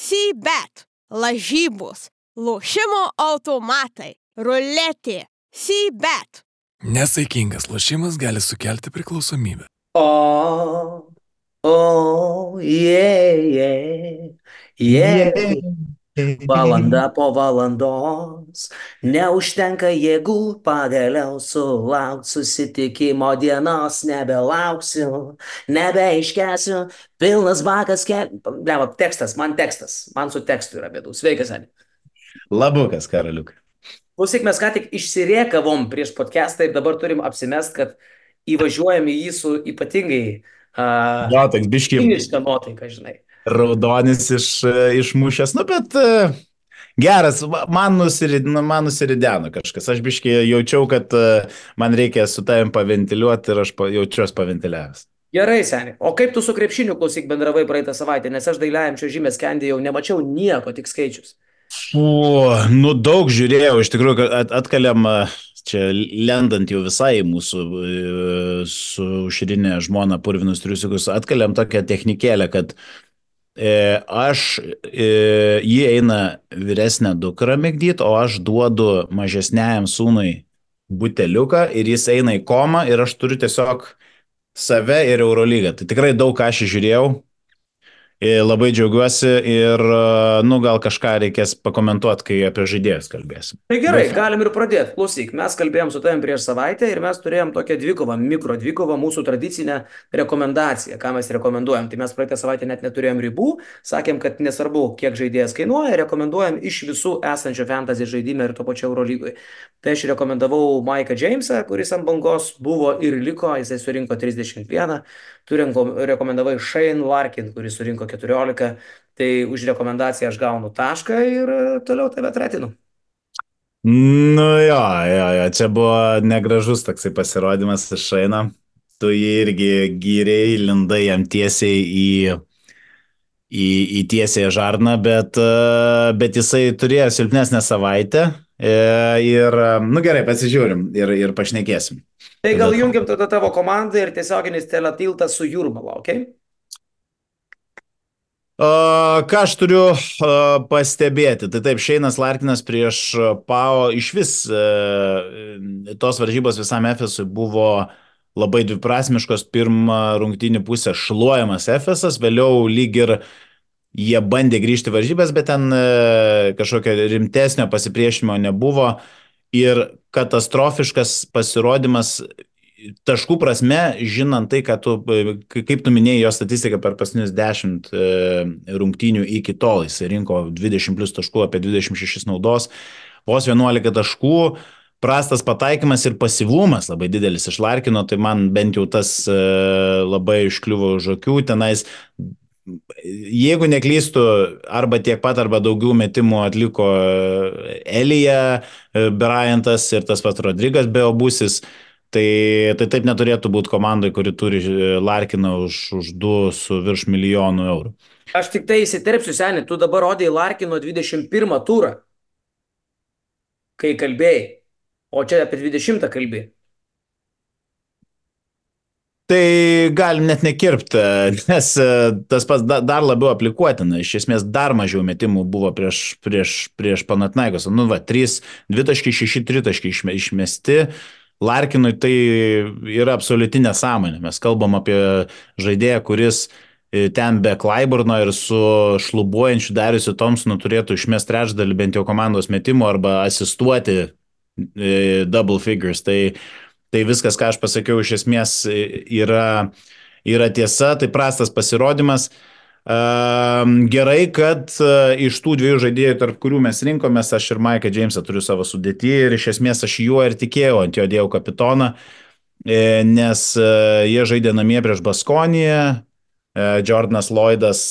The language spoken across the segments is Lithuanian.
C-Bet, lažybos, lošimo automatai, ruletė, C-Bet. Nesaikingas lošimas gali sukelti priklausomybę. O, o, yeah, yeah, yeah. Valanda po valandos, neužtenka jėgų pagaliau sulaukti susitikimo dienos, nebelauksiu, nebeiškesiu, pilnas bakas kel... Leva, tekstas, man tekstas, man su tekstu yra bėdų. Sveikas, Ani. Labukas, karaliuk. Klausyk, mes ką tik išsiriekavom prieš podcastą ir dabar turim apsimest, kad įvažiuojam į jį su ypatingai uh, Jo, toks biški kiniška nuotaika, žinai. Raudonis iš, išmušęs, nu bet e, geras, man, nusirid, nu, man nusirideno kažkas. Aš biški jaučiau, kad e, man reikia su tavim paventiliuoti ir aš jaučiuosi paventiliavęs. Gerai, seniai. O kaip tu su krepšiniu klausyk bendravai praeitą savaitę, nes aš dailiajam čia žymės kendėjau, nemačiau nieko, tik skaičius. Fu, nu daug žiūrėjau, iš tikrųjų, kad at, atkaliam e, čia lendant jau visai mūsų e, su širinė žmona purvinus triusikus, atkaliam tokią technikėlę, kad e, aš, e, jį eina vyresnę dukrą mėgdyti, o aš duodu mažesniajam sūnui buteliuką ir jis eina į komą ir aš turiu tiesiog save ir Eurolygą. Tai tikrai daug ką aš žiūrėjau. Labai džiaugiuosi ir, e, nu, gal kažką reikės pakomentuoti, kai apie žaidėjus kalbėsim. Tai gerai, galim ir pradėti. Klausyk, mes kalbėjom su tavim prieš savaitę ir mes turėjom tokią dvikovą, mikro dvikovą, mūsų tradicinę rekomendaciją, ką mes rekomenduojam. Tai mes praeitą savaitę net neturėjom ribų, sakėm, kad nesvarbu, kiek žaidėjas kainuoja, rekomenduojam iš visų esančio fantasy žaidime ir to pačiu Eurolygui. Tai aš rekomendavau Maiką Jamesą, kuris ant bangos buvo ir liko, jisai surinko 31, tu renko- rekomendavai Shane Larkin, kuris surinko 14, tai už rekomendaciją aš gaunu tašką ir e, toliau tave tretinu. Nu jo, jo, jo, čia buvo negražus toksai pasirodymas iš Šaino. Tu jį irgi gyriai, lindai jam tiesiai į, į, į tiesiai žarną, bet, e, bet jisai turėjo silpnesnę savaitę. e, Ir, nu gerai, pasižiūrim ir, ir pašnekėsim. Tai gal jungiam tada tavo komandą ir tiesioginis teletiltas su Jurmala, ok? O, ką aš turiu pastebėti? Tai taip, Šeinas Larkinas prieš PAO iš vis e, tos varžybos visam Efesui buvo labai dviprasmiškos. Pirmą rungtynį pusę šluojamas Efesas, vėliau lyg ir jie bandė grįžti varžybas, bet ten e, kažkokio rimtesnio pasipriešinimo nebuvo. Ir katastrofiškas pasirodymas taškų prasme, žinant tai, kad tu, ka- kaip tu minėjai jo statistiką per pasinius 10 e, rungtynių iki tol, jis rinko 20 plus taškų, apie 26 naudos, vos 11 taškų, prastas pataikymas ir pasivumas labai didelis iš Larkino, tai man bent jau tas e, labai iškliuvo už akių, tenais Jeigu neklystų, arba tiek pat, arba daugiau metimų atliko Elija, Bryantas ir tas pats Rodrygas Beobusis, tai, tai taip neturėtų būti komandai, kuri turi Larkiną už, už 2 su virš milijonų eurų. Aš tik tai įsiterpsiu, seniai, tu dabar rodėjai Larkino 21 turą, kai kalbėjai, o čia apie 20 kalbėjai. Tai galim net nekirpti, nes e, tas pats da- dar labiau aplikuotina. Iš esmės dar mažiau metimų buvo prieš, prieš, prieš Panatnaikos. Nu, va, 3, 2.6, 3 išmesti. Larkinui tai yra absoliuti nesąmonė. Mes kalbam apie žaidėją, kuris e, ten be Klaiburno ir su šlubuojančiu Dariusiu Thompsonu turėtų išmesti trečdalį bent jau komandos metimų arba asistuoti e, double figures. Tai Tai viskas, ką aš pasakiau, iš esmės yra, yra tiesa, tai prastas pasirodymas. Ehm, Gerai, kad e, iš tų dviejų žaidėjų, tarp kurių mes rinkomės, aš ir Maiką Džeimsą turiu savo sudėtį ir iš esmės aš juo ir tikėjau, ant jo dėjau kapitoną, e, nes e, jie žaidė namie prieš Baskoniją, e, Jordanas Lloydas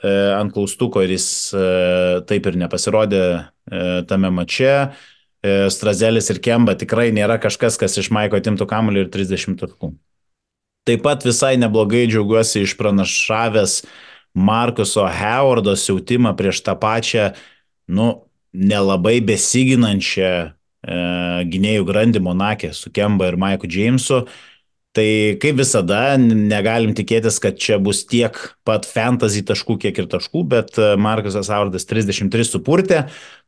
e, ant klaustuko ir jis e, taip ir nepasirodė e, tame mače. E, Strazelis ir Kemba tikrai nėra kažkas, kas iš Maiko atimtų kamuolį ir 30 taškų. Taip pat visai neblogai džiaugiuosi išpranašavęs Markuso Howardo siautimą prieš tą pačią, nu, nelabai besiginančią e, gynėjų grandį Monakė su Kemba ir Maiku Jamesu. Tai kaip visada, negalim tikėtis, kad čia bus tiek pat fantasy taškų, kiek ir taškų, bet e, Markusas Aurdas 33 supurtė,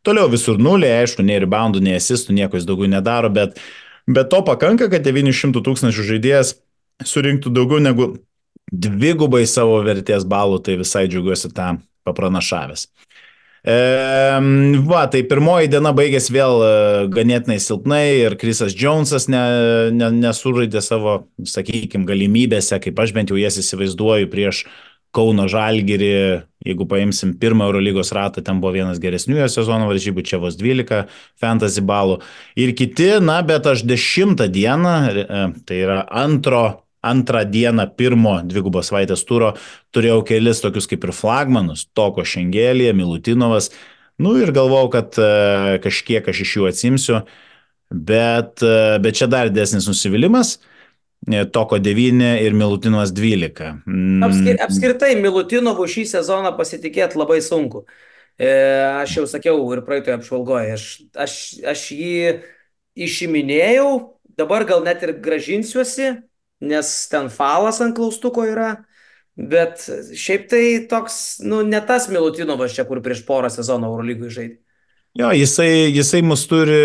toliau visur nulė, aišku, nei reboundų, nei asistų, nieko jis daugiau nedaro, bet, bet to pakanka, kad 900 tūkstančių žaidėjas surinktų daugiau negu dvigubai savo vertės balų, tai visai džiaugiuosi tą papranašavęs. Va, tai pirmoji diena baigėsi vėl e, ganėtinai silpnai ir Krisas Jonesas ne, ne, nesuraidė savo, sakykime, galimybėse, kaip aš bent jau jas įsivaizduoju prieš Kauno Žalgirį, jeigu paimsim pirmą Eurolygos ratą, ten buvo vienas geresnių jo sezono varžybų, čia vos 12 fantasy balų. Ir kiti, na, bet aš dešimtą dieną, e, tai yra antro antrą dieną pirmo dvigubos savaitės turo turėjau kelis tokius kaip ir flagmanus, Toko Šengelė, Milutinovas. Nu ir galvojau, kad e, kažkiek aš iš jų atsimsiu, bet, e, bet čia dar didesnis nusivylimas. E, Toko 9 ir Milutinovas 12. Mm. Apskir, apskritai, Milutinovu šį sezoną pasitikėti labai sunku. Aš jau sakiau ir praeitoje apžvalgoje, aš, aš, aš jį išiminėjau, dabar gal net ir gražinsiuosi, nes ten falas ant klaustuko yra. Bet šiaip tai toks, nu, ne tas Milutinovas čia, kur prieš porą sezonų Eurolygui žaidė. Jo, jisai, jisai mus turi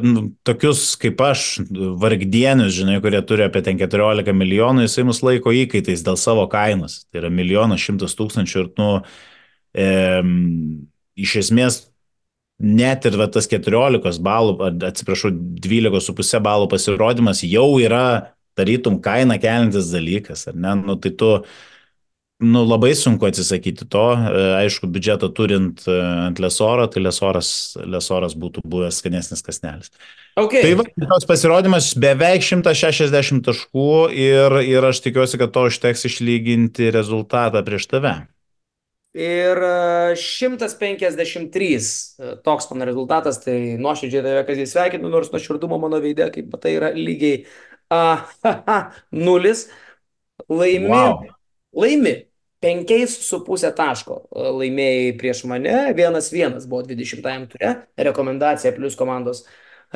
nu, tokius kaip aš, vargdienius, žinai, kurie turi apie 14 milijonų, jisai mus laiko įkaitais dėl savo kainos. Tai yra milijonas šimtas tūkstančių ir, nu, e, iš esmės, net ir va, tas 14 balų, atsiprašau, 12,5 balų pasirodymas jau yra tarytum kainą kelintis dalykas, ar ne? Nu, tai tu, nu, labai sunku atsisakyti to. E, aišku, biudžetą turint e, ant lesoro, tai lesoras, lesoras būtų buvęs skanesnis kasnelis. Okay. Tai va, tos pasirodymas beveik 160 taškų ir, ir aš tikiuosi, kad to užteks išlyginti rezultatą prieš tave. Ir 153 e, toks mano rezultatas, tai nuoširdžiai tave, kad jis sveikinu, nors nuoširdumo mano veidė, kaip matai, yra lygiai nulis, laimi, wow. laimi penkiais su pusė taško. Laimėjai prieš mane, vienas vienas buvo 20-ajam ture, rekomendacija plus komandos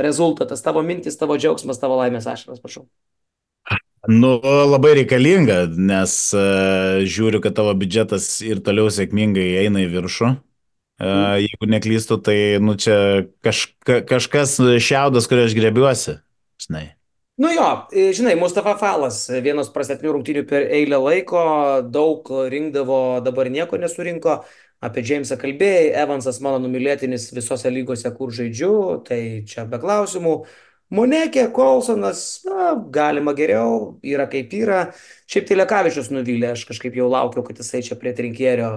rezultatas, tavo mintis, tavo džiaugsmas, tavo laimės ašaras, prašau. Nu, labai reikalinga, nes uh, žiūriu, kad tavo biudžetas ir toliau sėkmingai eina į viršų. Uh, jeigu neklystu, tai nu, čia kaž, ka, kažkas šiaudas, kurio aš grebiuosi. Žinai. Nu jo, e, žinai, Mustafa Falas, e, vienas prastesnių rungtynių per eilę laiko, daug rinkdavo, dabar nieko nesurinko. Apie Džeimsą kalbėjai, Evansas mano numylėtinis visose lygose, kur žaidžiu, tai čia be klausimų. Monekė, Kolsonas, na, galima geriau, yra kaip yra. Šiaip tai Lekavičius nuvylė, aš kažkaip jau laukiau, kad jisai čia prie trinkėrio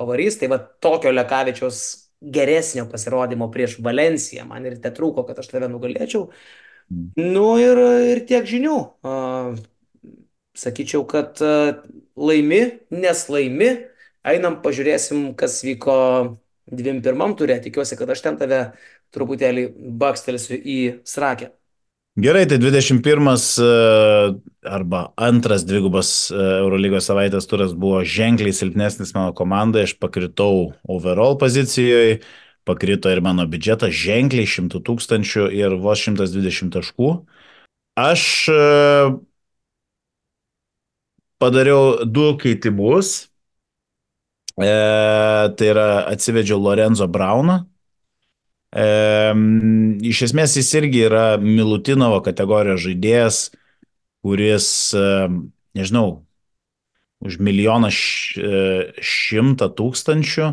pavarys. Tai va tokio Lekavičiaus geresnio pasirodymo prieš Valenciją man ir te trūko, kad aš tave nugalėčiau. Nu ir, ir tiek žinių. Sakyčiau, kad laimi, nes laimi. Einam, pažiūrėsim, kas vyko 21 turė. Tikiuosi, kad aš ten tave truputėlį bakstelsiu į srakę. Gerai, tai 21 arba antras dvigubas Eurolygos savaitės turas buvo ženkliai silpnesnis mano komandai, aš pakritau overall pozicijoje, pakrito ir mano biudžetas ženkliai 100 tūkstančių ir vos 120 taškų. Aš e, padariau du keitimus. E, tai yra atsivedžiau Lorenzo Brauną. E, iš esmės jis irgi yra Milutinovo kategorijos žaidėjas, kuris, e, nežinau, už milijoną e, šimtą tūkstančių,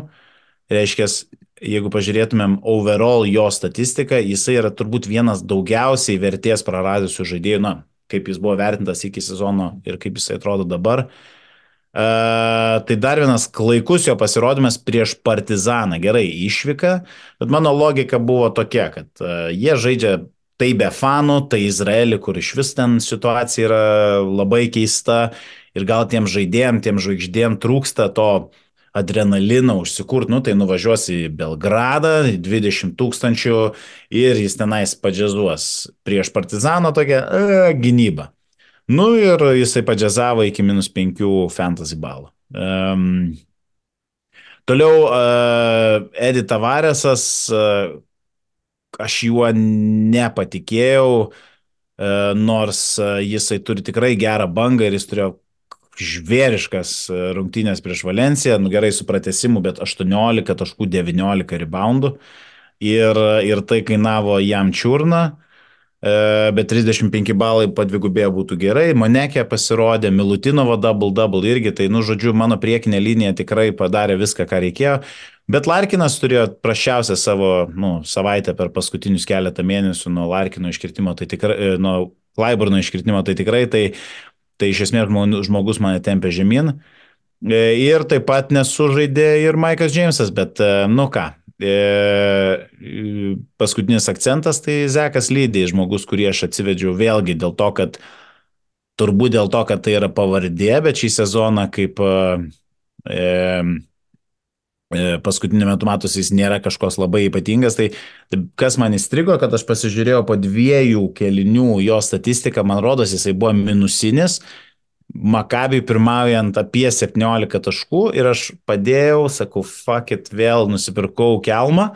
reiškia, jeigu pažiūrėtumėm overall jo statistiką, jisai yra turbūt vienas daugiausiai vertės praradusių žaidėjų, na, kaip jis buvo vertintas iki sezono ir kaip jisai atrodo dabar. Uh, tai dar vienas klaikus jo pasirodymas prieš Partizaną. Gerai, išvyka, bet mano logika buvo tokia, kad uh, jie žaidžia tai be fanų, tai Izraelį, kur iš vis ten situacija yra labai keista ir gal tiem žaidėjim, tiem žvaigždėm trūksta to uh, adrenalino užsikurt, nu tai nuvažiuos į Belgradą, 20 tūkstančių ir jis tenais padžiazuos prieš partizaną tokią e, gynybą. Nu ir jisai padžiazavo iki minus 5 fantasy balų. Um, toliau uh, Edi Tavaresas, uh, aš juo nepatikėjau. nors jisai turi tikrai gerą bangą ir jis turėjo žvėriškas rungtynės prieš Valenciją, nu gerai su pratesimu, bet 18 taškų 19 reboundų. Ir, ir tai kainavo jam čiurną. E, bet 35 balai padvigubėjo būtų gerai. Monekė pasirodė, Milutinovo double-double irgi, tai, nu, žodžiu, mano priekinė linija tikrai padarė viską, ką reikėjo. Bet Larkinas turėjo prašiausią savo nu, savaitę per paskutinius keletą mėnesių nuo Larkino iškirtimo, tai tikrai, e, nuo Klaiburno iškirtimo, tai tikrai, tai, tai iš esmės žmogus mane tempė žemyn. E, ir taip pat nesužaidė ir Maikas Džeimsas, bet, nu ką, E, paskutinis akcentas tai Zekas Lydė, žmogus, kurį aš atsivedžiau vėlgi dėl to, kad turbūt dėl to, kad tai yra pavardė, bet šį sezoną kaip e, e, paskutiniu metu matosi jis nėra kažkoks labai ypatingas, tai, tai kas man įstrigo, kad aš pasižiūrėjau po dviejų kelinių jo statistiką, man rodos jisai buvo minusinis, Makabiui pirmaujant apie 17 taškų ir aš padėjau, sakau, fuck it, vėl nusipirkau kelmą.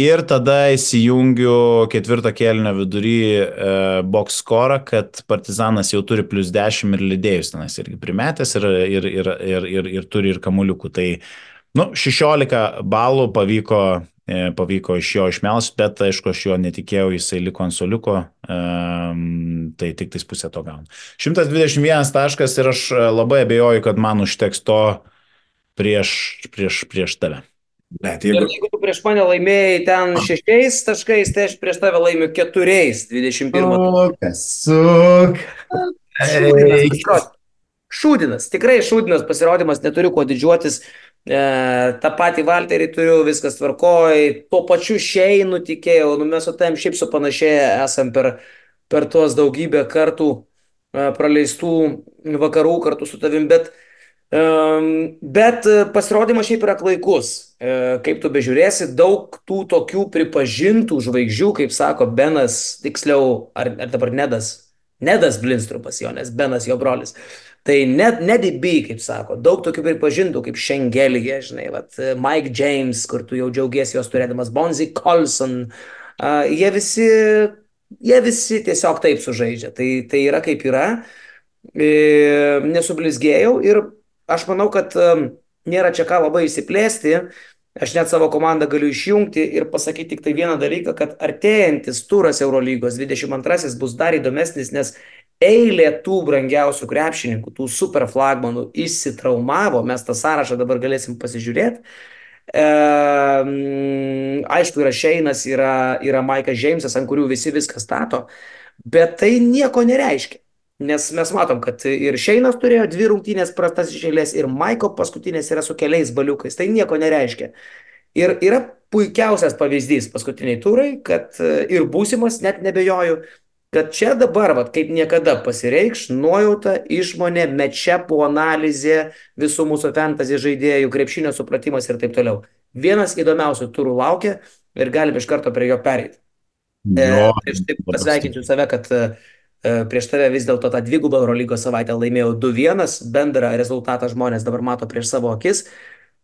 Ir tada įsijungiu ketvirto kelnio vidury e, box score, kad Partizanas jau turi plus 10 ir lydėjus tenas irgi primetęs ir, ir, ir, ir, ir, ir turi ir kamuliukų. Tai nu, 16 balų pavyko E, pavyko iš jo išmelst, bet aišku, aš jo netikėjau, jisai liko ant soliuko, um, tai tik tais pusę to gaunu. 121 taškas ir aš e, labai abejoju, kad man užteks to prieš, prieš, prieš tave. Bet jeigu... Jeigu tu prieš mane laimėjai ten šešiais taškais, tai aš prieš tave laimiu keturiais, 21. Kas suk. Šūdinas, tikrai šūdinas pasirodymas, neturiu kuo didžiuotis. E, tą patį Valterį turiu, viskas tvarkoj, tuo pačiu šeinu tikėjau, nu mes su tam šiaip su panašiai esam per, per tuos daugybę kartų e, praleistų vakarų kartu su tavim, bet, bet pasirodymas šiaip yra klaikus. E, kaip tu bežiūrėsi, daug tų tokių pripažintų žvaigždžių, kaip sako Benas, tiksliau, ar, ar dabar Nedas, Nedas Blinstrupas jo, nes Benas jo brolis. Tai net, net DB, kaip sako, daug tokių pripažintų, kaip Šengelija, žinai, vat, Mike James, kur tu jau džiaugiesi jos turėdamas, Bonzi Colson, uh, jie visi, jie visi tiesiog taip sužaidžia. Tai, tai yra kaip yra, e, nesublizgėjau ir aš manau, kad um, nėra čia ką labai įsiplėsti. Aš net savo komandą galiu išjungti ir pasakyti tik tai vieną dalyką, kad artėjantis turas Eurolygos 22 bus dar įdomesnis, nes eilė tų brangiausių krepšininkų, tų super flagmanų įsitraumavo, mes tą sąrašą dabar galėsim pasižiūrėti. E, aišku, yra Šeinas, yra, yra Maikas Džeimsas, ant kurių visi viską stato, bet tai nieko nereiškia. Nes mes matom, kad ir Šeinas turėjo dvi rungtynės prastas išėlės, ir Maiko paskutinės yra su keliais baliukais. Tai nieko nereiškia. Ir yra puikiausias pavyzdys paskutiniai turai, kad ir būsimas, net nebejoju, kad čia dabar, vat, kaip niekada pasireikš nuojauta, išmonė, mečepų analizė, visų mūsų fantasy žaidėjų, krepšinio supratimas ir taip toliau. Vienas įdomiausių turų laukia ir galim iš karto prie jo pereiti. E, aš taip pasveikinsiu save, kad e, e, prieš tave vis dėlto tą dvigubą Eurolygos savaitę laimėjau 2-1, bendrą rezultatą žmonės dabar mato prieš savo akis.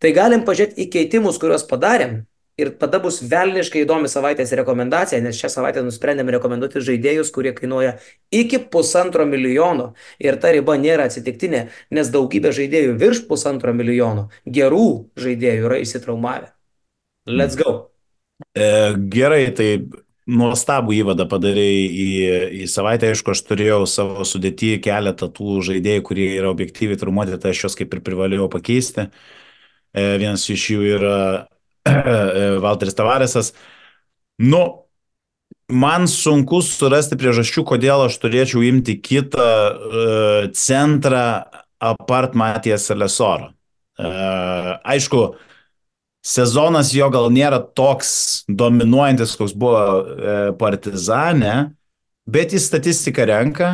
Tai galim pažiūrėti į keitimus, kuriuos padarėm Ir tada bus velniškai įdomi savaitės rekomendacija, nes šią savaitę nusprendėme rekomenduoti žaidėjus, kurie kainuoja iki pusantro milijono. Ir ta riba nėra atsitiktinė, nes daugybė žaidėjų virš pusantro milijono gerų žaidėjų yra įsitraumavę. Let's go. E, gerai, tai nuostabų įvadą padarėjai į, į savaitę. Aišku, aš turėjau savo sudėtį keletą tų žaidėjų, kurie yra objektyviai traumuoti, tai aš juos kaip ir privalėjau pakeisti. E, vienas iš jų yra Valteris Tavaresas. Nu, man sunku surasti priežasčių, kodėl aš turėčiau imti kitą uh, centrą apart Matijas Lesoro. Uh, aišku, sezonas jo gal nėra toks dominuojantis, koks buvo uh, Partizane, bet jis statistiką renka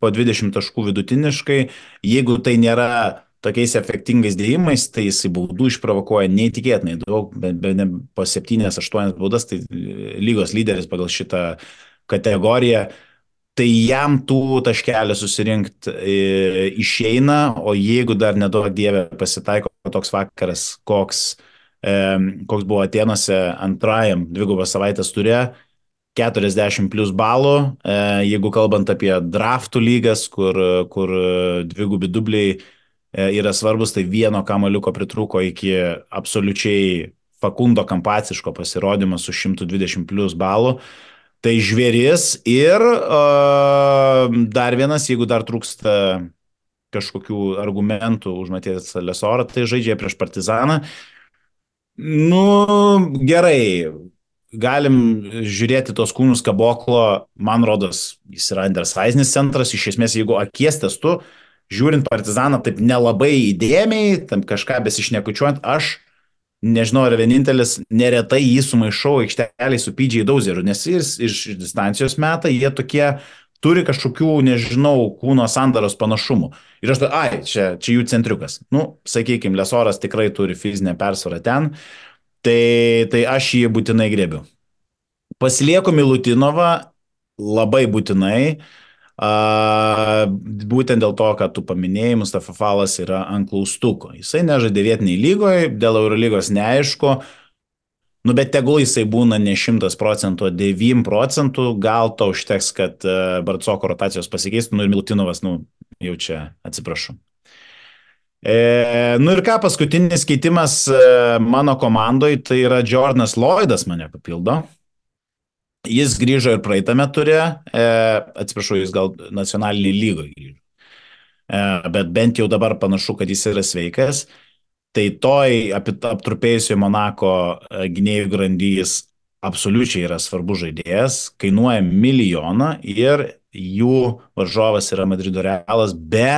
po 20 taškų vidutiniškai. Jeigu tai nėra tokiais efektingais dėjimais, tai jisai baudų išprovokuoja neįtikėtinai daug, bet be, be, po 7-8 baudas, tai lygos lyderis pagal šitą kategoriją. Tai jam tų taškelių susirinkti e, išeina, o jeigu dar nedaug dievė pasitaiko toks vakaras, koks, e, koks buvo Atenuose antrajam dvigubą savaitės turė, 40 plus balų, e, jeigu kalbant apie draftų lygas, kur, kur dvigubi dubliai e, yra svarbus, tai vieno kamaliuko pritruko iki absoliučiai Fakundo kampaciško pasirodymo su 120 plus balų. Tai žvėris ir uh, dar vienas, jeigu dar trūksta kažkokių argumentų už Matijas Lesorą, tai žaidžia prieš Partizaną. Nu, gerai, galim žiūrėti tos kūnus kaboklo, man rodos, jis yra undersizenis centras, iš esmės, jeigu akies testu, žiūrint partizaną taip nelabai įdėmiai, tam kažką besišnekučiuojant, aš nežinau, ar vienintelis, neretai jį sumaišau aikšteliai su PJ Dauzeriu, nes jis iš distancijos metą, jie tokie turi kažkokių, nežinau, kūno sandaros panašumų. Ir aš, ai, čia, čia jų centriukas. Nu, sakykime, Lesoras tikrai turi fizinę persvarą ten. Tai, tai aš jį būtinai grėbiu. Pasilieku Milutinovą labai būtinai. Uh, būtent dėl to, kad tu paminėjai, Mustafa Falas yra ant klaustuko. Jisai nežaidė vietiniai lygoje, dėl Eurolygos neaišku. Nu, bet tegul jisai būna ne 100 procentų, o 9 procentų, gal to užteks, kad uh, Barcoko rotacijos pasikeistų, nu ir Milutinovas, nu, jau čia atsiprašau. E, nu ir ką, paskutinis keitimas e, mano komandoje, tai yra Jordanas Lloydas mane papildo. Jis grįžo ir praeitame turė, e, atsiprašau, jis gal nacionalinį lygą grįžo. E, bet bent jau dabar panašu, kad jis yra sveikas. Tai toj aptrupėjusioje Monako e, gynėjų grandys absoliučiai yra svarbus žaidėjas, kainuoja milijoną ir jų varžovas yra Madrido Realas be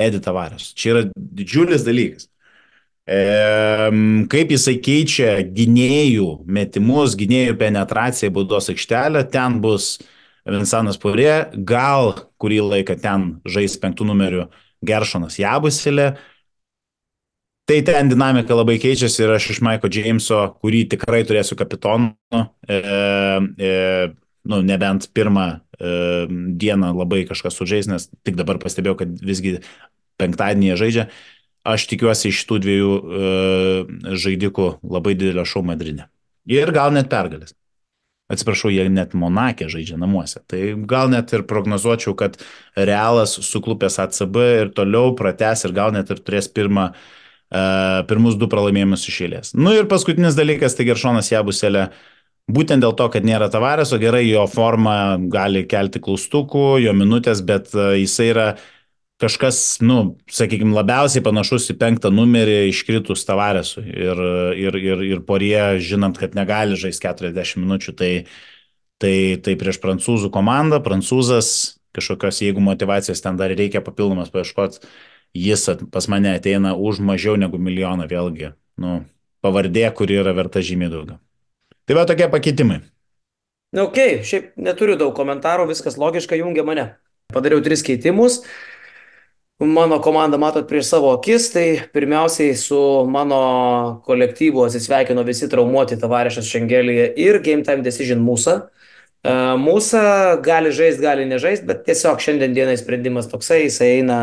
Edi Tavares. Čia yra didžiulis dalykas. E, kaip jisai keičia gynėjų metimus, gynėjų penetraciją į baudos aikštelę, ten bus Vinsanas Purė, gal kurį laiką ten žais penktų numerių Geršonas Jabusilė. Tai ten dinamika labai keičiasi ir aš iš Maiko Jameso, kurį tikrai turėsiu kapitonu, e, e, nu, nebent pirmą e, dieną labai kažkas sužais, nes tik dabar pastebėjau, kad visgi penktadienį jie žaidžia. Aš tikiuosi iš tų dviejų e, žaidikų labai didelio šou Madride. Ir gal net pergalės. Atsiprašau, jie net Monakė žaidžia namuose. Tai gal net ir prognozuočiau, kad Realas suklupęs ACB ir toliau prates ir gal net ir turės pirmą, uh, pirmus du pralaimėjimus išėlės. Nu ir paskutinis dalykas, tai Geršonas Jabuselė. Būtent dėl to, kad nėra tavarės, o gerai jo forma gali kelti klaustukų, jo minutės, bet uh, jisai yra kažkas, nu, sakykime, labiausiai panašus į penktą numerį iškritus Tavaresui. Ir, ir, ir, ir porie, žinant, kad negali žaisti 40 minučių, tai, tai, tai prieš prancūzų komandą, prancūzas kažkokios, jeigu motivacijos ten dar reikia papildomas paieškoti, jis pas mane ateina už mažiau negu milijoną vėlgi. Nu, pavardė, kuri yra verta žymiai daugiau. Tai va tokie pakeitimai. Na, ok, šiaip neturiu daug komentarų, viskas logiška jungia mane. Padariau tris keitimus. Mano komanda matot prieš savo akis, tai pirmiausiai su mano kolektyvu atsisveikino visi traumuoti Tavarešas Šengelėje ir Game Time Decision Mūsa. E, Mūsa gali žaisti, gali nežaisti, bet tiesiog šiandien dienai sprendimas toksai, jisai eina,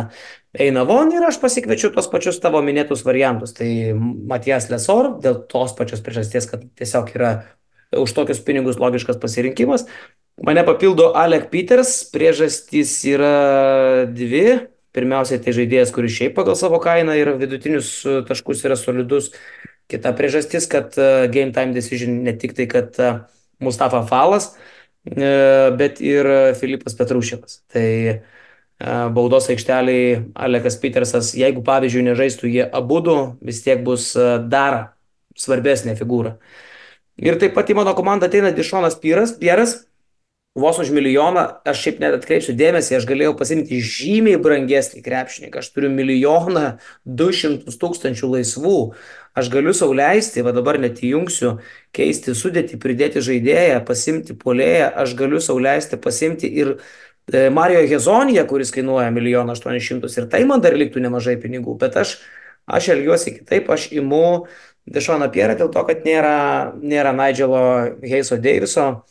eina von ir aš pasikviečiu tos pačius tavo minėtus variantus. Tai Matijas Lesor, dėl tos pačios priežasties, kad tiesiog yra už tokius pinigus logiškas pasirinkimas. Mane papildo Alek Peters, priežastys yra dvi Pirmiausiai, tai žaidėjas, kuris šiaip pagal savo kainą ir vidutinius e, taškus yra solidus. Kita priežastis, kad e, Game Time Decision ne tik tai, kad e, Mustafa Falas, bet ir Filipas Petrušėvas. Tai baudos aikšteliai Alekas Petersas, jeigu pavyzdžiui nežaistų jie abu du, vis tiek bus dar svarbesnė figūra. Ir taip pat į mano komandą ateina Dišonas Pyras, Pieras, vos už milijoną, aš šiaip net atkreipsiu dėmesį, aš galėjau pasimti žymiai brangesnį krepšininką, aš turiu milijoną du šimtus tūkstančių laisvų, aš galiu sauliaisti, va dabar net įjungsiu, keisti sudėti, pridėti žaidėją, pasimti polėją, aš galiu sauliaisti, pasimti ir e, Mario Hezonija, kuris kainuoja milijoną aštuonis šimtus ir tai man dar liktų nemažai pinigų, bet aš, aš elgiuosi kitaip, aš imu Dešoną Pierą dėl to, kad nėra, nėra Nigelo Heiso Deiviso.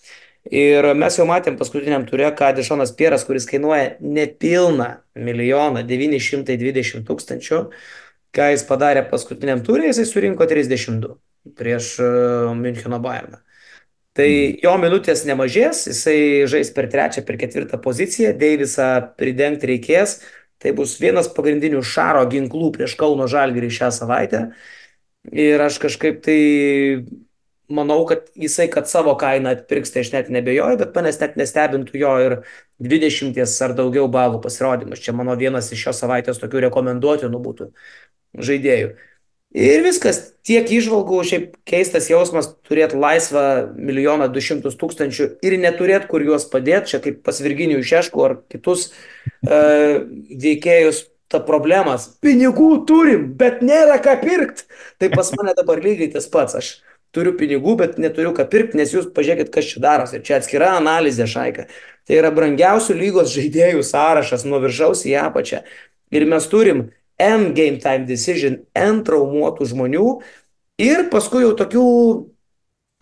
Ir mes jau matėm paskutiniam turė, kad Dešonas Pieras, kuris kainuoja nepilną milijoną 920 tūkstančių, ką jis padarė paskutiniam turė, jisai surinko 32 prieš uh, Müncheno Bayerną. Tai jo minutės nemažės, jisai žais per trečią, per ketvirtą poziciją, Deivisą pridengti reikės. Tai bus vienas pagrindinių šaro ginklų prieš Kauno Žalgirį šią savaitę. Ir aš kažkaip tai manau, kad jisai, kad savo kainą atpirks, tai aš net nebejoju, bet manęs net nestebintų jo ir 20 ar daugiau balų pasirodymas. Čia mano vienas iš šios savaitės tokių rekomenduotinų būtų žaidėjų. Ir viskas, tiek išvalgų, šiaip keistas jausmas turėti laisvą milijoną du šimtus tūkstančių ir neturėti kur juos padėti, čia kaip pas Virginijų Šeškų ar kitus uh, veikėjus ta problemas. Pinigų turim, bet nėra ką pirkti. Tai pas mane dabar lygiai tas pats. Aš turiu pinigų, bet neturiu ką pirkti, nes jūs pažiūrėkit, kas čia darosi. Čia atskira analizė šaika. Tai yra brangiausių lygos žaidėjų sąrašas nuo viršaus į apačią. Ir mes turim N game time decision, N traumuotų žmonių ir paskui jau tokių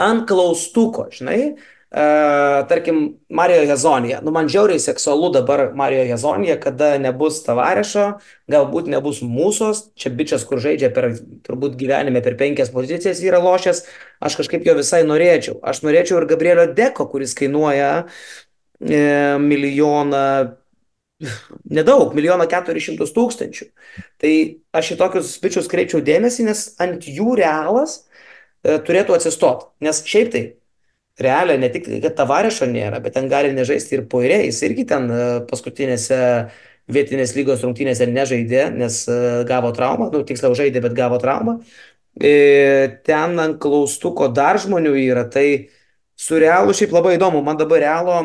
ant klaustuko, žinai, uh, tarkim, Marijo Hezonija. Nu, man žiauriai seksualu dabar Marijo Hezonija, kada nebus tavarešo, galbūt nebus mūsos, čia bičias, kur žaidžia per, turbūt gyvenime per penkias pozicijas yra lošęs, aš kažkaip jo visai norėčiau. Aš norėčiau ir Gabrielio Deko, kuris kainuoja e, milijoną nedaug, milijoną keturis šimtus tūkstančių. Tai aš į tokius bičius kreipčiau dėmesį, nes ant jų realas e, turėtų atsistoti. Nes šiaip tai, realiai ne tik, kad tavarešo nėra, bet ten gali nežaisti ir poirė, jis irgi ten e, paskutinėse vietinės lygos rungtynėse nežaidė, nes e, gavo traumą, nu tiksliau žaidė, bet gavo traumą. E, ten ant klaustuko dar žmonių yra, tai su realu šiaip labai įdomu, man dabar realo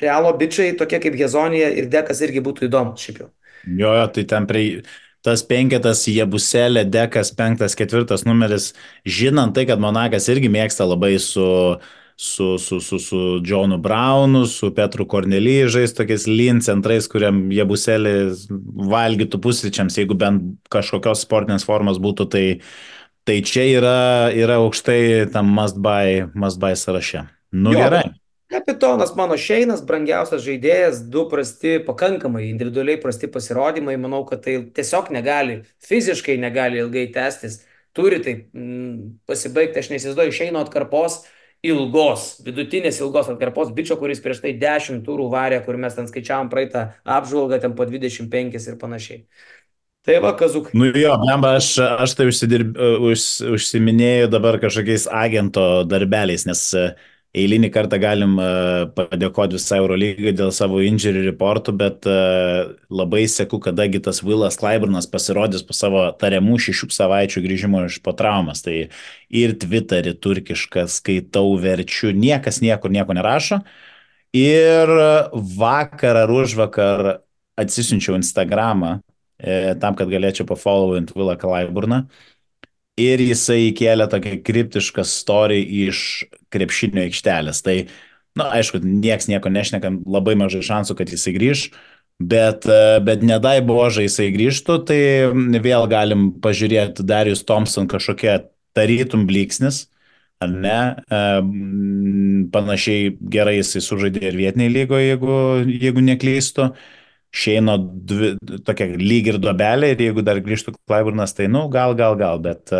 realo bičiai, tokie kaip Gezonija ir Dekas irgi būtų įdomus šiaip jau. Jo, jo, tai ten prie tas penketas Jebuselė, Dekas, penktas, ketvirtas numeris, žinant tai, kad Monakas irgi mėgsta labai su, su, su, su, su Johnu Brownu, su Petru Kornelyje žais tokiais lin centrais, kuriam Jebuselė valgytų pusryčiams, jeigu bent kažkokios sportinės formos būtų, tai, tai čia yra, yra aukštai tam must buy, must buy sąraše. Nu jo, gerai. Kapitonas mano Šeinas, brangiausias žaidėjas, du prasti, pakankamai individualiai prasti pasirodymai, manau, kad tai tiesiog negali, fiziškai negali ilgai tęstis, turi tai mm, pasibaigti, aš neįsivaizduoju, Šeino atkarpos ilgos, vidutinės ilgos atkarpos, bičio, kuris prieš tai 10 turų varė, kur mes ten skaičiavom praeitą apžvalgą, ten po 25 ir panašiai. Tai va, kazuk. Nu jo, blemba, aš, aš tai užsidirb, už, užsiminėjau dabar kažkokiais agento darbeliais, nes uh, eilinį kartą galim e, padėkoti visai Eurolygai dėl savo injury reportų, bet e, labai sėku, kadagi tas Vilas Klaiburnas pasirodys po savo tariamų šešių savaičių grįžimo iš po traumas. Tai ir Twitterį turkišką skaitau, verčiu, niekas niekur nieko nerašo. Ir vakar ar už vakar atsisinčiau Instagramą e, tam, kad galėčiau pafollowint Vilą Klaiburną. Ir jisai įkėlė tokią kriptišką story iš krepšinio aikštelės. Tai, na, nu, aišku, nieks nieko nešnekam, labai mažai šansų, kad jisai grįž, bet, bet nedai božai jisai grįžtų, tai vėl galim pažiūrėti Darius Thompson kažkokia tarytum bliksnis, ar ne? Panašiai gerai jisai sužaidė ir vietiniai lygoje, jeigu, jeigu neklystu. Šeino dvi, tokia lyg ir dobelė ir jeigu dar grįžtų Klaiburnas, tai, nu, gal, gal, gal, bet,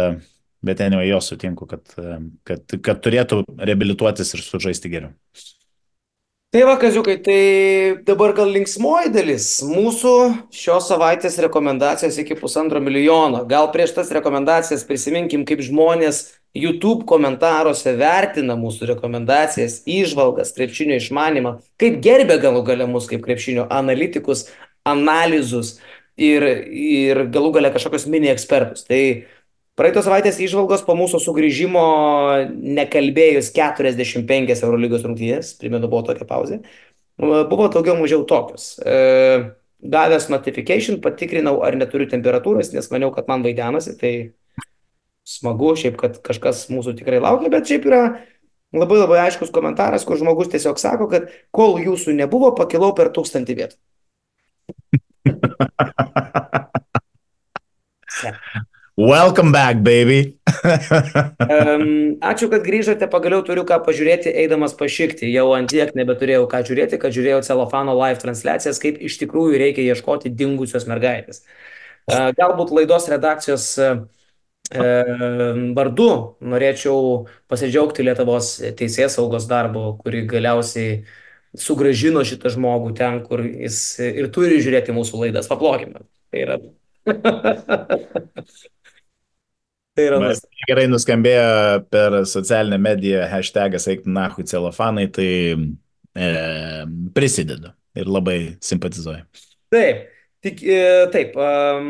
bet anyway, jo sutinku, kad, kad, kad turėtų reabilituotis ir sužaisti geriau. Tai va, kaziukai, tai dabar gal linksmoji dalis mūsų šios savaitės rekomendacijos iki pusantro milijono. Gal prieš tas rekomendacijas prisiminkim, kaip žmonės YouTube komentaruose vertina mūsų rekomendacijas, įžvalgas, krepšinio išmanimą, kaip gerbė galų gale mus kaip krepšinio analitikus, analizus ir, ir galų gale kažkokius mini ekspertus. Tai praeitos savaitės įžvalgos po mūsų sugrįžimo nekalbėjus 45 Eurolygos rungtynės, primenu, buvo tokia pauzė, buvo daugiau mažiau tokios. E, gavęs notification, patikrinau, ar neturiu temperatūros, nes maniau, kad man vaidenasi, tai smagu, šiaip, kad kažkas mūsų tikrai laukia, bet šiaip yra labai labai aiškus komentaras, kur žmogus tiesiog sako, kad kol jūsų nebuvo, pakilau per tūkstantį vietų. Welcome back, baby. um, ačiū, kad grįžote, pagaliau turiu ką pažiūrėti, eidamas pašykti. Jau ant tiek nebeturėjau ką žiūrėti, kad žiūrėjau celofano live transliacijas, kaip iš tikrųjų reikia ieškoti dingusios mergaitės. Uh, galbūt laidos redakcijos uh, vardu norėčiau pasidžiaugti Lietuvos teisės saugos darbo, kuri galiausiai sugražino šitą žmogų ten, kur jis ir turi žiūrėti mūsų laidas. Paplokime. Tai yra. tai yra Mas gerai nuskambėjo per socialinę mediją hashtagas eik nahui celofanai, tai e, prisidedu ir labai simpatizuoju. Taip, tik, e, taip, um,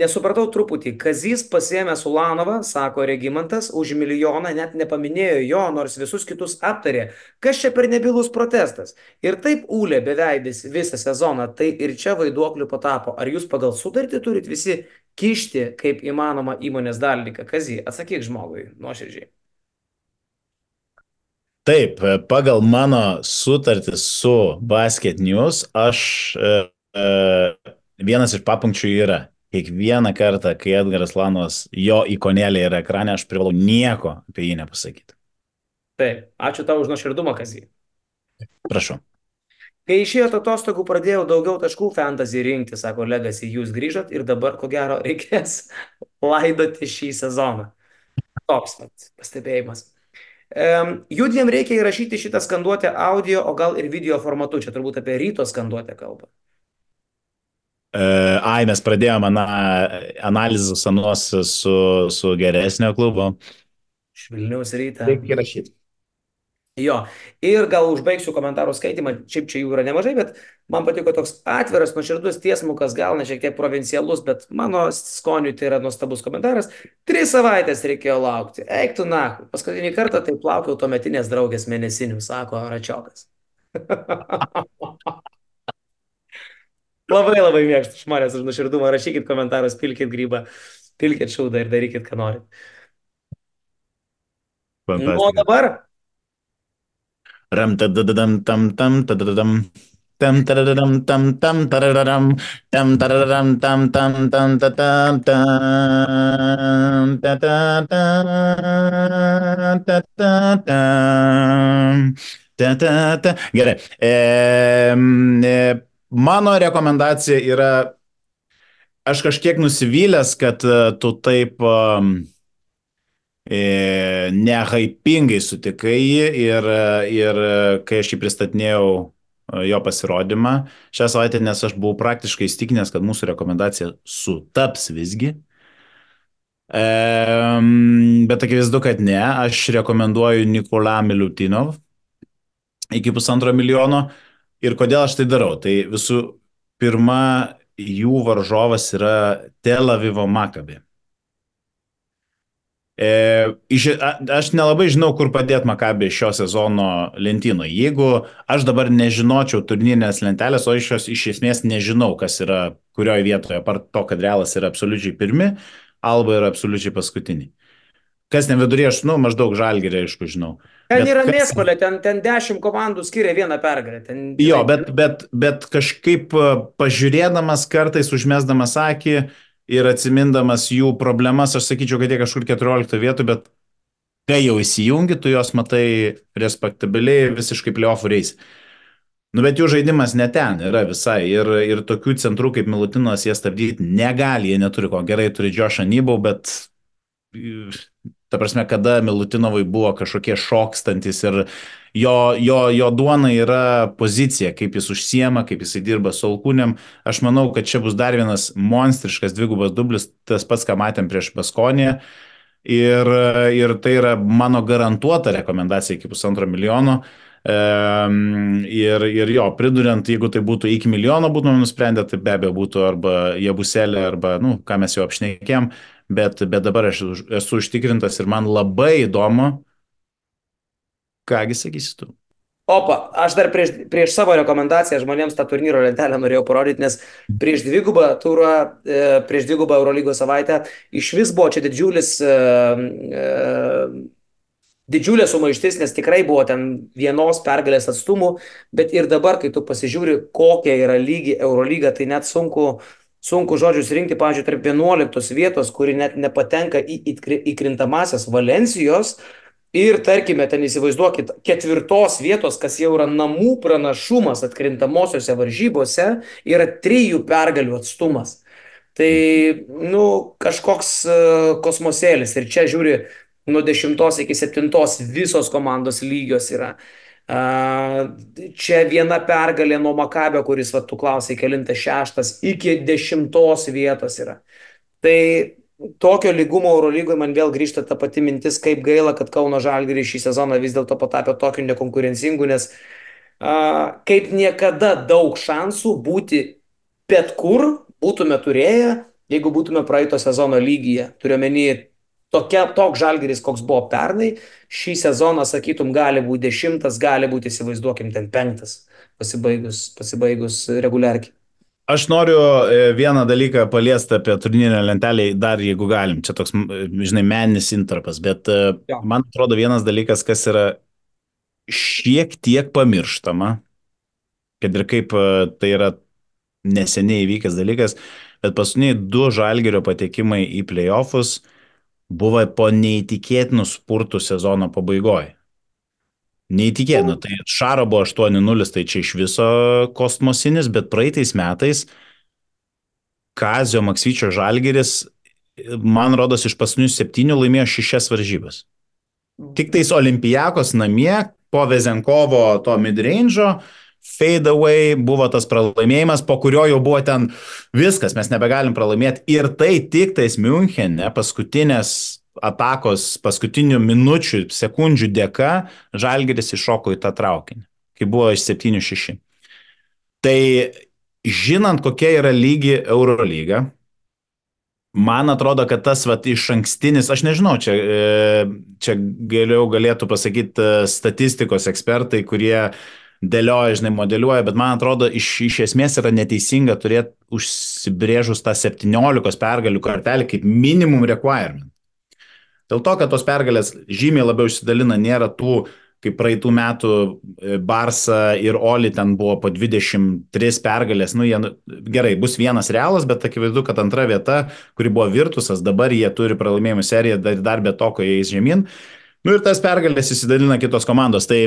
nesupratau truputį. Kazys pasėmė Sulanovą, sako Regimantas, už milijoną net nepaminėjo jo, nors visus kitus aptarė. Kas čia per nebilus protestas? Ir taip ūlė beveidis visą sezoną, tai ir čia vaiduokliu patapo. Ar jūs pagal sutartį turit visi kišti kaip įmanoma įmonės dalininką? Kazį, atsakyk žmogui, nuoširdžiai. Taip, pagal mano sutartį su Basket News, aš e, e, vienas iš papunkčių yra, kiekvieną kartą, kai Edgaras Lanovas, jo ikonėlė yra ekrane, aš privalau nieko apie jį nepasakyti. Taip, ačiū tau už nuoširdumą, Kazį. Prašau. Kai išėjote atostogų, pradėjau daugiau taškų fantasy rinkti, sako Legacy, jūs grįžot ir dabar, ko gero, reikės laidoti šį sezoną. Toks vat, pastebėjimas. Um, Judviem reikia įrašyti šitą skanduotę audio, o gal ir video formatu. Čia turbūt apie ryto skanduotę kalba. E, ai, mes pradėjome ana, analizę senos su, su geresnio klubo. Švilniaus rytą. Reikia įrašyti. Jo, ir gal užbaigsiu komentarų skaitimą, šiaip čia jų yra nemažai, bet man patiko toks atviras, nuoširdus tiesmukas, gal ne šiek tiek provincialus, bet mano skoniui tai yra nuostabus komentaras. Tris savaitės reikėjo laukti. Eiktų na, paskutinį kartą taip laukiau to metinės draugės mėnesinių, sako Račiokas. labai labai mėgstu žmonės už nuoširdumą, rašykit komentarus, pilkit grybą, pilkit šaudą ir darykit, ką norit. Nu, o dabar Ram tadadam tam tam tadadam. Tam tadadam tam tam tadadam. Tam tadadam tam tam tam ta tam tam ta ta ta ta ta tam. Ta, ta, ta. Gerai. E, e, mano rekomendacija yra, aš kažkiek nusivylęs, kad tu taip um, E, nehaipingai sutikai jį ir, ir kai aš jį pristatinėjau e, jo pasirodymą šią savaitę, nes aš buvau praktiškai įstikinęs, kad mūsų rekomendacija sutaps visgi. E, bet akivaizdu, kad ne. Aš rekomenduoju Nikolą Miliutinov iki pusantro milijono. Ir kodėl aš tai darau? Tai visų pirma, jų varžovas yra Tel Avivo Makabi. E, iš, a, aš nelabai žinau, kur padėti Makabį šio sezono lentynoje. Jeigu aš dabar nežinočiau turnyrinės lentelės, o iš jos iš esmės nežinau, kas yra kurioje vietoje, apart to, kad Realas yra absoliučiai pirmi, Alba yra absoliučiai paskutiniai. Kas ne vidurė, aš, nu, maždaug žalgerį, aišku, žinau. Ten bet yra kas... mėskolė, ten, ten dešimt komandų skiria vieną pergalę. Ten... Jo, bet, bet, bet kažkaip pažiūrėdamas kartais, užmesdamas akį, ir atsimindamas jų problemas, aš sakyčiau, kad jie kažkur 14 vietų, bet kai jau įsijungi, tu juos matai respektabiliai visiškai playoffų reis. Nu, bet jų žaidimas ne ten yra visai. Ir, ir tokių centrų kaip Milutinas jie stabdyti negali, jie neturi ko. Gerai, turi Džošą Nybau, bet ta prasme, kada Milutinovai buvo kažkokie šokstantis ir jo, jo, jo duona yra pozicija, kaip jis užsiema, kaip jisai dirba su alkūnėm. Aš manau, kad čia bus dar vienas monstriškas dvigubas dublis, tas pats, ką matėm prieš Baskonį. Ir, ir tai yra mano garantuota rekomendacija iki pusantro milijono. Ir, ir jo, priduriant, jeigu tai būtų iki milijono būtume nusprendę, tai be abejo būtų arba Jebuselė, arba, nu, ką mes jau apšnekėm, bet, bet dabar aš esu užtikrintas ir man labai įdomu, Kągi sakysi tu? Opa, aš dar prieš, prieš savo rekomendaciją žmonėms tą turnyro lentelę norėjau parodyti, nes prieš dvigubą turą, e, prieš dvigubą Eurolygos savaitę iš vis buvo čia didžiulis, e, e, didžiulė sumaištis, nes tikrai buvo ten vienos pergalės atstumų, bet ir dabar, kai tu pasižiūri, kokia yra lygi Eurolyga, tai net sunku, sunku žodžius rinkti, pavyzdžiui, tarp 11 vietos, kuri net nepatenka į įkrintamasias Valencijos, Ir tarkime, ten įsivaizduokit, ketvirtos vietos, kas jau yra namų pranašumas atkrintamosiose varžybose, yra trijų pergalių atstumas. Tai, nu, kažkoks e, kosmosėlis. Ir čia žiūri, nuo 10 iki 7 visos komandos lygios yra. Čia viena pergalė nuo Makabio, kuris, va, tu klausai, kelintas šeštas, iki dešimtos vietos yra. Tai tokio lygumo Eurolygoje man vėl grįžta ta pati mintis, kaip gaila, kad Kauno Žalgiris šį sezoną vis dėlto patapė tokiu nekonkurencingu, nes a, kaip niekada daug šansų būti bet kur būtume turėję, jeigu būtume praeito sezono lygyje. Turiuomenį tokia, toks žalgeris, koks buvo pernai, šį sezoną, sakytum, gali būti dešimtas, gali būti, įsivaizduokim, ten penktas, pasibaigus, pasibaigus reguliarkiai. Aš noriu e, vieną dalyką paliesti apie turnyrinę lentelę, dar jeigu galim. Čia toks, žinai, meninis intarpas, bet e, Jo. man atrodo vienas dalykas, kas yra šiek tiek pamirštama, kad ir kaip e, tai yra neseniai įvykęs dalykas, bet paskutiniai du žalgerio patekimai į playoffus buvo po neįtikėtinų spurtų sezono pabaigoje. Neįtikėtina, tai Šaro buvo 8-0, tai čia iš viso kosmosinis, bet praeitais metais Kazio Maksvyčio Žalgeris, man rodos, iš paskutinių septynių laimėjo šešias varžybas. Tik tais Olimpijakos namie po Vezenkovo to midrange'o fade away buvo tas pralaimėjimas, po kurio jau buvo ten viskas, mes nebegalim pralaimėti. Ir tai tik tais Münchene paskutinės atakos, paskutinių minučių, sekundžių dėka Žalgeris iššoko į tą traukinį, kai buvo iš 7-6. Tai žinant, kokia yra lygi Eurolyga, man atrodo, kad tas vat, iš ankstinis, aš nežinau, čia, e, čia geriau galėtų pasakyti e, statistikos ekspertai, kurie dėlioja, žinai, modeliuoja, bet man atrodo, iš, iš esmės yra neteisinga turėti užsibrėžus tą 17 pergalių kartelį kaip minimum requirement. Dėl to, kad tos pergalės žymiai labiau išsidalina, nėra tų, kaip praeitų metų e, Barsa ir Oli ten buvo po 23 pergalės, nu jie, nu, gerai, bus vienas realas, bet akivaizdu, kad antra vieta, kuri buvo Virtusas, dabar jie turi pralaimėjimų seriją dar, dar be to, ko jie eis žemyn. Nu ir tas pergalės įsidalina kitos komandos. Tai,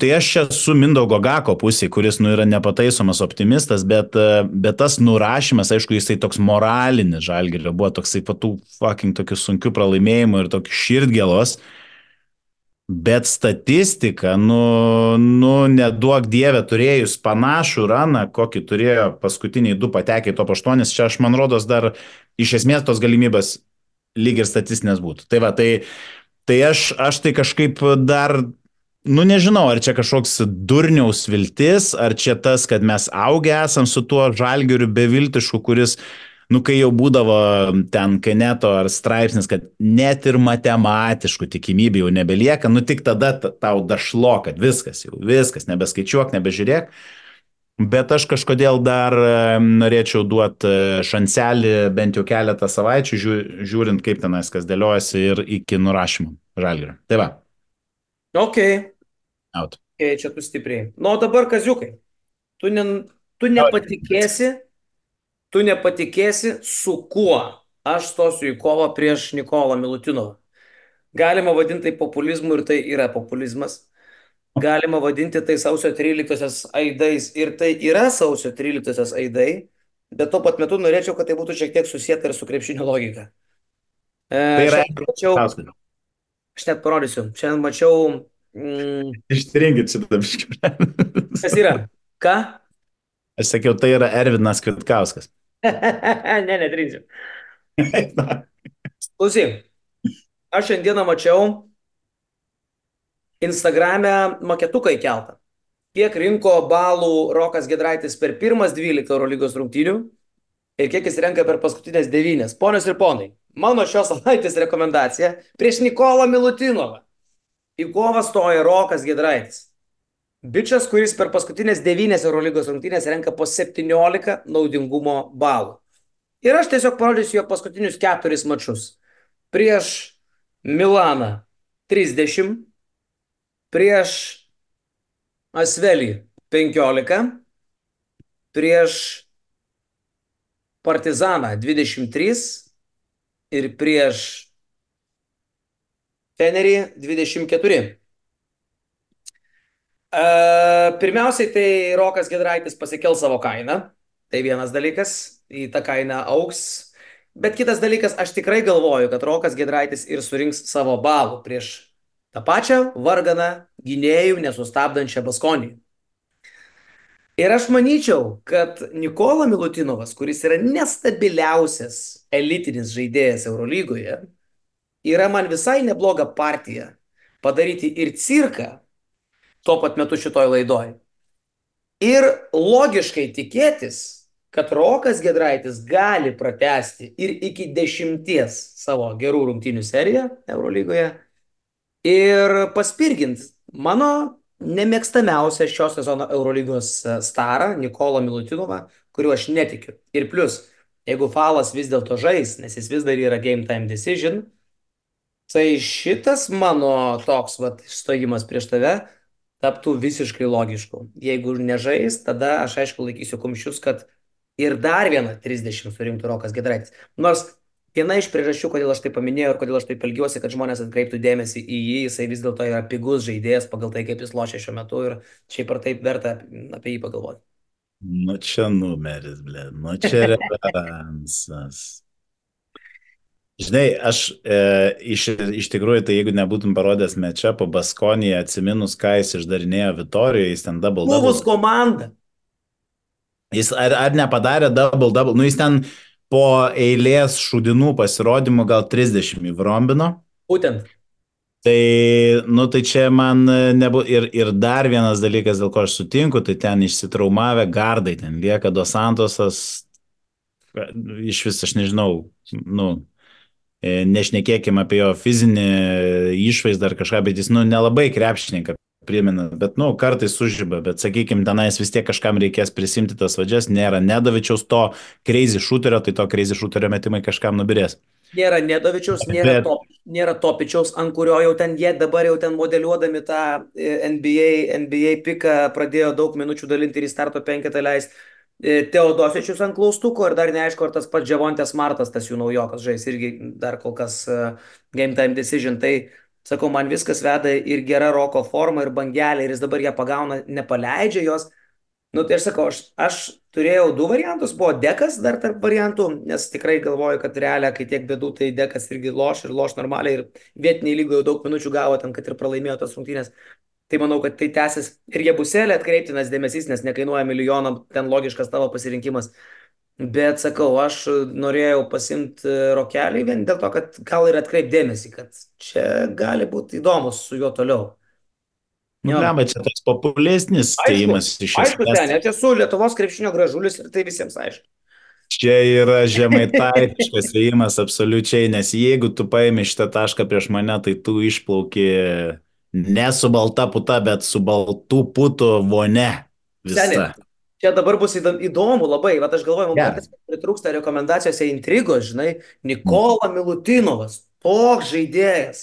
tai aš čia su Mindaugo Gako pusė, kuris nu, yra nepataisomas optimistas, bet, bet tas nurašymas, aišku, jisai toks moralinis žalgerio, buvo toksai patų fucking tokių sunkių pralaimėjimų ir tokių širdgėlos. Bet statistika, nu, nu, neduok dievę turėjus panašų raną, kokį turėjo paskutiniai du patekę į top 8, čia aš man rodos dar iš esmės tos galimybės lyg ir statistinės būtų. Tai va, tai, tai aš, aš tai kažkaip dar, nu nežinau, ar čia kažkoks durniaus viltis, ar čia tas, kad mes augę esam su tuo žalgiriu beviltišku, kuris nu, kai jau būdavo ten kaneto ar straipsnis, kad net ir matematiškų tikimybių jau nebelieka, nu tik tada tau dašlo, kad viskas jau, viskas, nebeskaičiuok, nebežiūrėk. Bet aš kažkodėl dar norėčiau duoti šanselį bent jau keletą savaičių, žiūrint, kaip ten viskas dėliojasi ir iki nurašymo žalgirio. Tai va. Ok. Out. Ok, čia tu stipriai. Nu, o dabar kaziukai. Tu, ne, tu nepatikėsi, tu nepatikėsi, su kuo aš stosiu į kovą prieš Nikolą Milutinovą. Galima vadinti tai populizmu ir tai yra populizmas. Galima vadinti tai sausio 13 aidais ir tai yra sausio 13 aidai, bet tuo pat metu norėčiau, kad tai būtų šiek tiek susijęta ir su krepšinio logika. E, Tai yra. mačiau, aš net parodysiu, šiandien mačiau, mm, Ištrinkit šitą biškį. kas yra, ką? Aš sakiau, tai yra Ervinas Kvitkauskas. ne, netrinsiu. Klausyk, aš šiandieną mačiau Instagram'e maketuką įkeltą. Kiek rinko balų Rokas Gedraitis per pirmas 12 Eurolygos rungtynių ir kiek jis renka per paskutinės 9. Ponios ir ponai, mano šios savaitės rekomendacija prieš Nikolą Milutinovą. Į kovą stoja Rokas Gedraitis. Bičias, kuris per paskutinės 9 Eurolygos rungtynės renka po 17 naudingumo balų. Ir aš tiesiog parodysiu jo paskutinius keturis mačius. Prieš Milaną 30, prieš Asvelį 15, prieš Partizaną 23 ir prieš Fenerį 24. E, Pirmiausiai, tai Rokas Gedraitis pasikel savo kainą. Tai vienas dalykas, į tą kainą auks. Bet kitas dalykas, aš tikrai galvoju, kad Rokas Gedraitis ir surinks savo balų prieš tą pačią varganą gynėjų nesustabdančią Baskonį. Ir aš manyčiau, kad Nikola Milutinovas, kuris yra nestabiliausias elitinis žaidėjas Eurolygoje, yra man visai nebloga partija padaryti ir cirką tuo pat metu šitoj laidoj. Ir logiškai tikėtis, kad Rokas Gedraitis gali pratesti ir iki dešimties savo gerų rungtynių seriją Eurolygoje ir paspirgint mano nemėgstamiausią šio sezono Eurolygos starą Nikolą Milutinovą, kuriuo aš netikiu. Ir plus, jeigu Falas vis dėlto žais, nes jis vis dar yra game time decision, tai šitas mano toks vat stojimas prieš tave taptų visiškai logišku. Jeigu nežais, tada aš aišku laikysiu kumščius, kad ir dar vieną 30 surinktų Rokas Gedraitis. Nors viena iš priežasčių, kodėl aš tai paminėjau ir kodėl aš taip elgiuosi, kad žmonės atkreiptų dėmesį į jį, jisai vis dėlto yra pigus žaidėjas pagal tai, kaip jis lošia šiuo metu ir šiaip ar taip verta apie jį pagalvoti. Nu čia numeris, blė, nu čia reveransas. Žinai, aš e, iš, iš tikrųjų, tai jeigu nebūtum parodęs mečą po Baskoniją, atsiminus, ką jis išdarinėjo Vitorijoje, jis ten double. Buvus komanda. Jis ar, ar nepadarė double double, nu jis ten po eilės šudinų pasirodymų gal 30 įvrombino. Būtent. Tai, nu, tai čia man nebuvo. Ir, ir dar vienas dalykas, dėl ko aš sutinku, tai ten išsitraumavę gardai, ten lieka Dos Santosas, iš vis aš nežinau, nu, nešnekėkime apie jo fizinį išvaizdą ar kažką, bet jis, nu, nelabai krepšininką primena, bet, nu, kartais sužyba, bet, sakykime, tenais vis tiek kažkam reikės prisimti tas vadžias, nėra Nedavičiaus to crazy shooterio, tai to crazy shooterio metimai kažkam nubirės. Nėra Nedavičiaus, nėra, bet... top, nėra Topičiaus, ant kurio jau ten jie dabar jau ten modeliuodami tą NBA, NBA piką pradėjo daug minučių dalinti ir į starto penketą leisti. Teodosičius ant klaustuko ir dar neaišku, ar tas pats Džiavontės Martas, tas jų naujokas žais, irgi dar kol kas uh, game time decision. Tai sakau, man viskas veda ir gera roko forma, ir bangelė, ir jis dabar ją pagauna, nepaleidžia jos. Nu, tai aš sakau, aš, aš turėjau du variantus, buvo dekas dar tarp variantų, nes tikrai galvoju, kad realią, kai tiek bėdų, tai dekas irgi loš ir loš normaliai ir vietiniai lygoje daug minučių gavo ten, kad ir pralaimėjo tas rungtynės. Tai manau, kad tai tęsis ir jie buselė atkreiptinas dėmesys, nes nekainuoja milijoną, ten logiškas tavo pasirinkimas. Bet sakau, aš norėjau pasimti rokelį vien dėl to, kad gal ir atkreip dėmesį, kad čia gali būti įdomus su juo toliau. Nu, bet čia toks populesnis stėjimas iš esmės. Aišku, ten, aš esu Lietuvos krepšinio gražulis ir tai visiems aišku. Čia yra žemaitaitiškas ėjimas absoliučiai, nes jeigu tu paimi šitą tašką prieš mane, tai tu išplauki Ne su balta puta, bet su baltų putų vone. Visa. Čia dabar bus įdomu labai, bet aš galvoju, man yeah. pritrūksta rekomendacijose intrigos, žinai, Nikola Milutinovas, toks žaidėjas,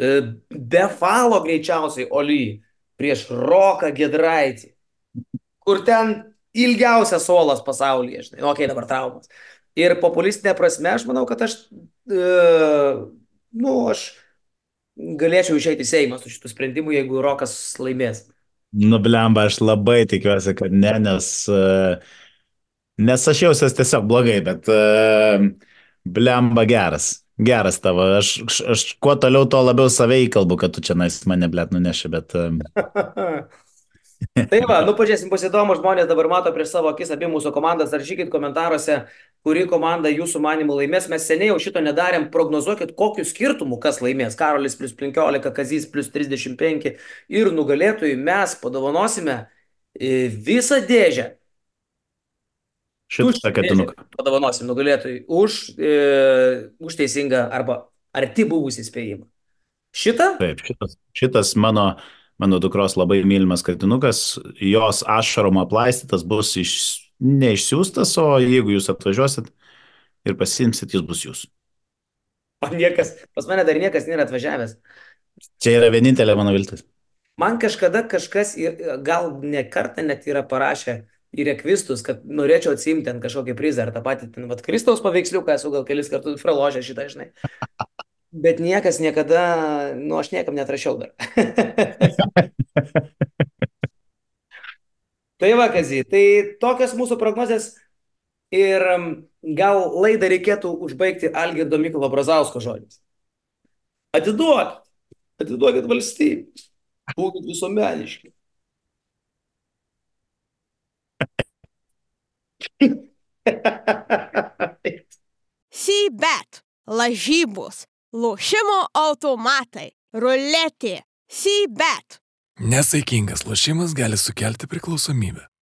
e, be falo greičiausiai Oli, prieš Roką Gedraitį, kur ten ilgiausias suolas pasaulyje, žinai, nu, okei, okay, dabar traumas. Ir populistinė prasme, aš manau, kad aš, e, nu, aš galėčiau išeiti į Seimą su šitų sprendimu, jeigu Rokas laimės. Nublemba, aš labai tikiuosi, kad ne, nes, e, nes aš jausiuosi tiesiog blogai, bet uh, blemba geras. Geras tavo, aš, aš, kuo toliau, tuo labiau save įkalbu, kad tu čia nais mane blėt nuneši, bet... Tai va, nu pažiūrėsim, bus įdomu, žmonės dabar mato prieš savo akis abi mūsų komandas, rašykit komentaruose, kuri komanda jūsų manimų laimės. Mes seniai jau šito nedarėm, prognozuokit, kokiu skirtumu kas laimės. Karolis plus 15, Kazys plus 35 ir nugalėtojui mes padovanosime e, visą dėžę. Šitą katinuką. Padovanosim nugalėtojui už, e, už teisingą arba arti buvusį spėjimą. Šitą? Taip, šitas, šitas mano mano dukros labai mylimas katinukas, jos ašarom aplaistytas bus iš, neišsiųstas, o jeigu jūs atvažiuosit ir pasimsit, jis bus jūsų. O niekas, pas mane dar niekas nėra atvažiavęs. Čia yra vienintelė mano viltis. Man kažkada kažkas, gal ne kartą net yra parašę į rekvistus, kad norėčiau atsimti ten kažkokį prizą ar tą patį, ten, vad, Kristaus paveiksliuką esu gal kelis kartus praložęs šitą, žinai. Bet niekas niekada, nu aš niekam netrašiau dar. tai va, Kazy, tai tokios mūsų prognozės Ir gal laidą reikėtų užbaigti Algirdo Mykolo Brazausko žodžiais. Atiduokit, atiduokit valstybę, būkit visuomeniški. Sybet, lažybos, lošimo automatai, ruletė. Sybet. Nesaikingas lošimas gali sukelti priklausomybę.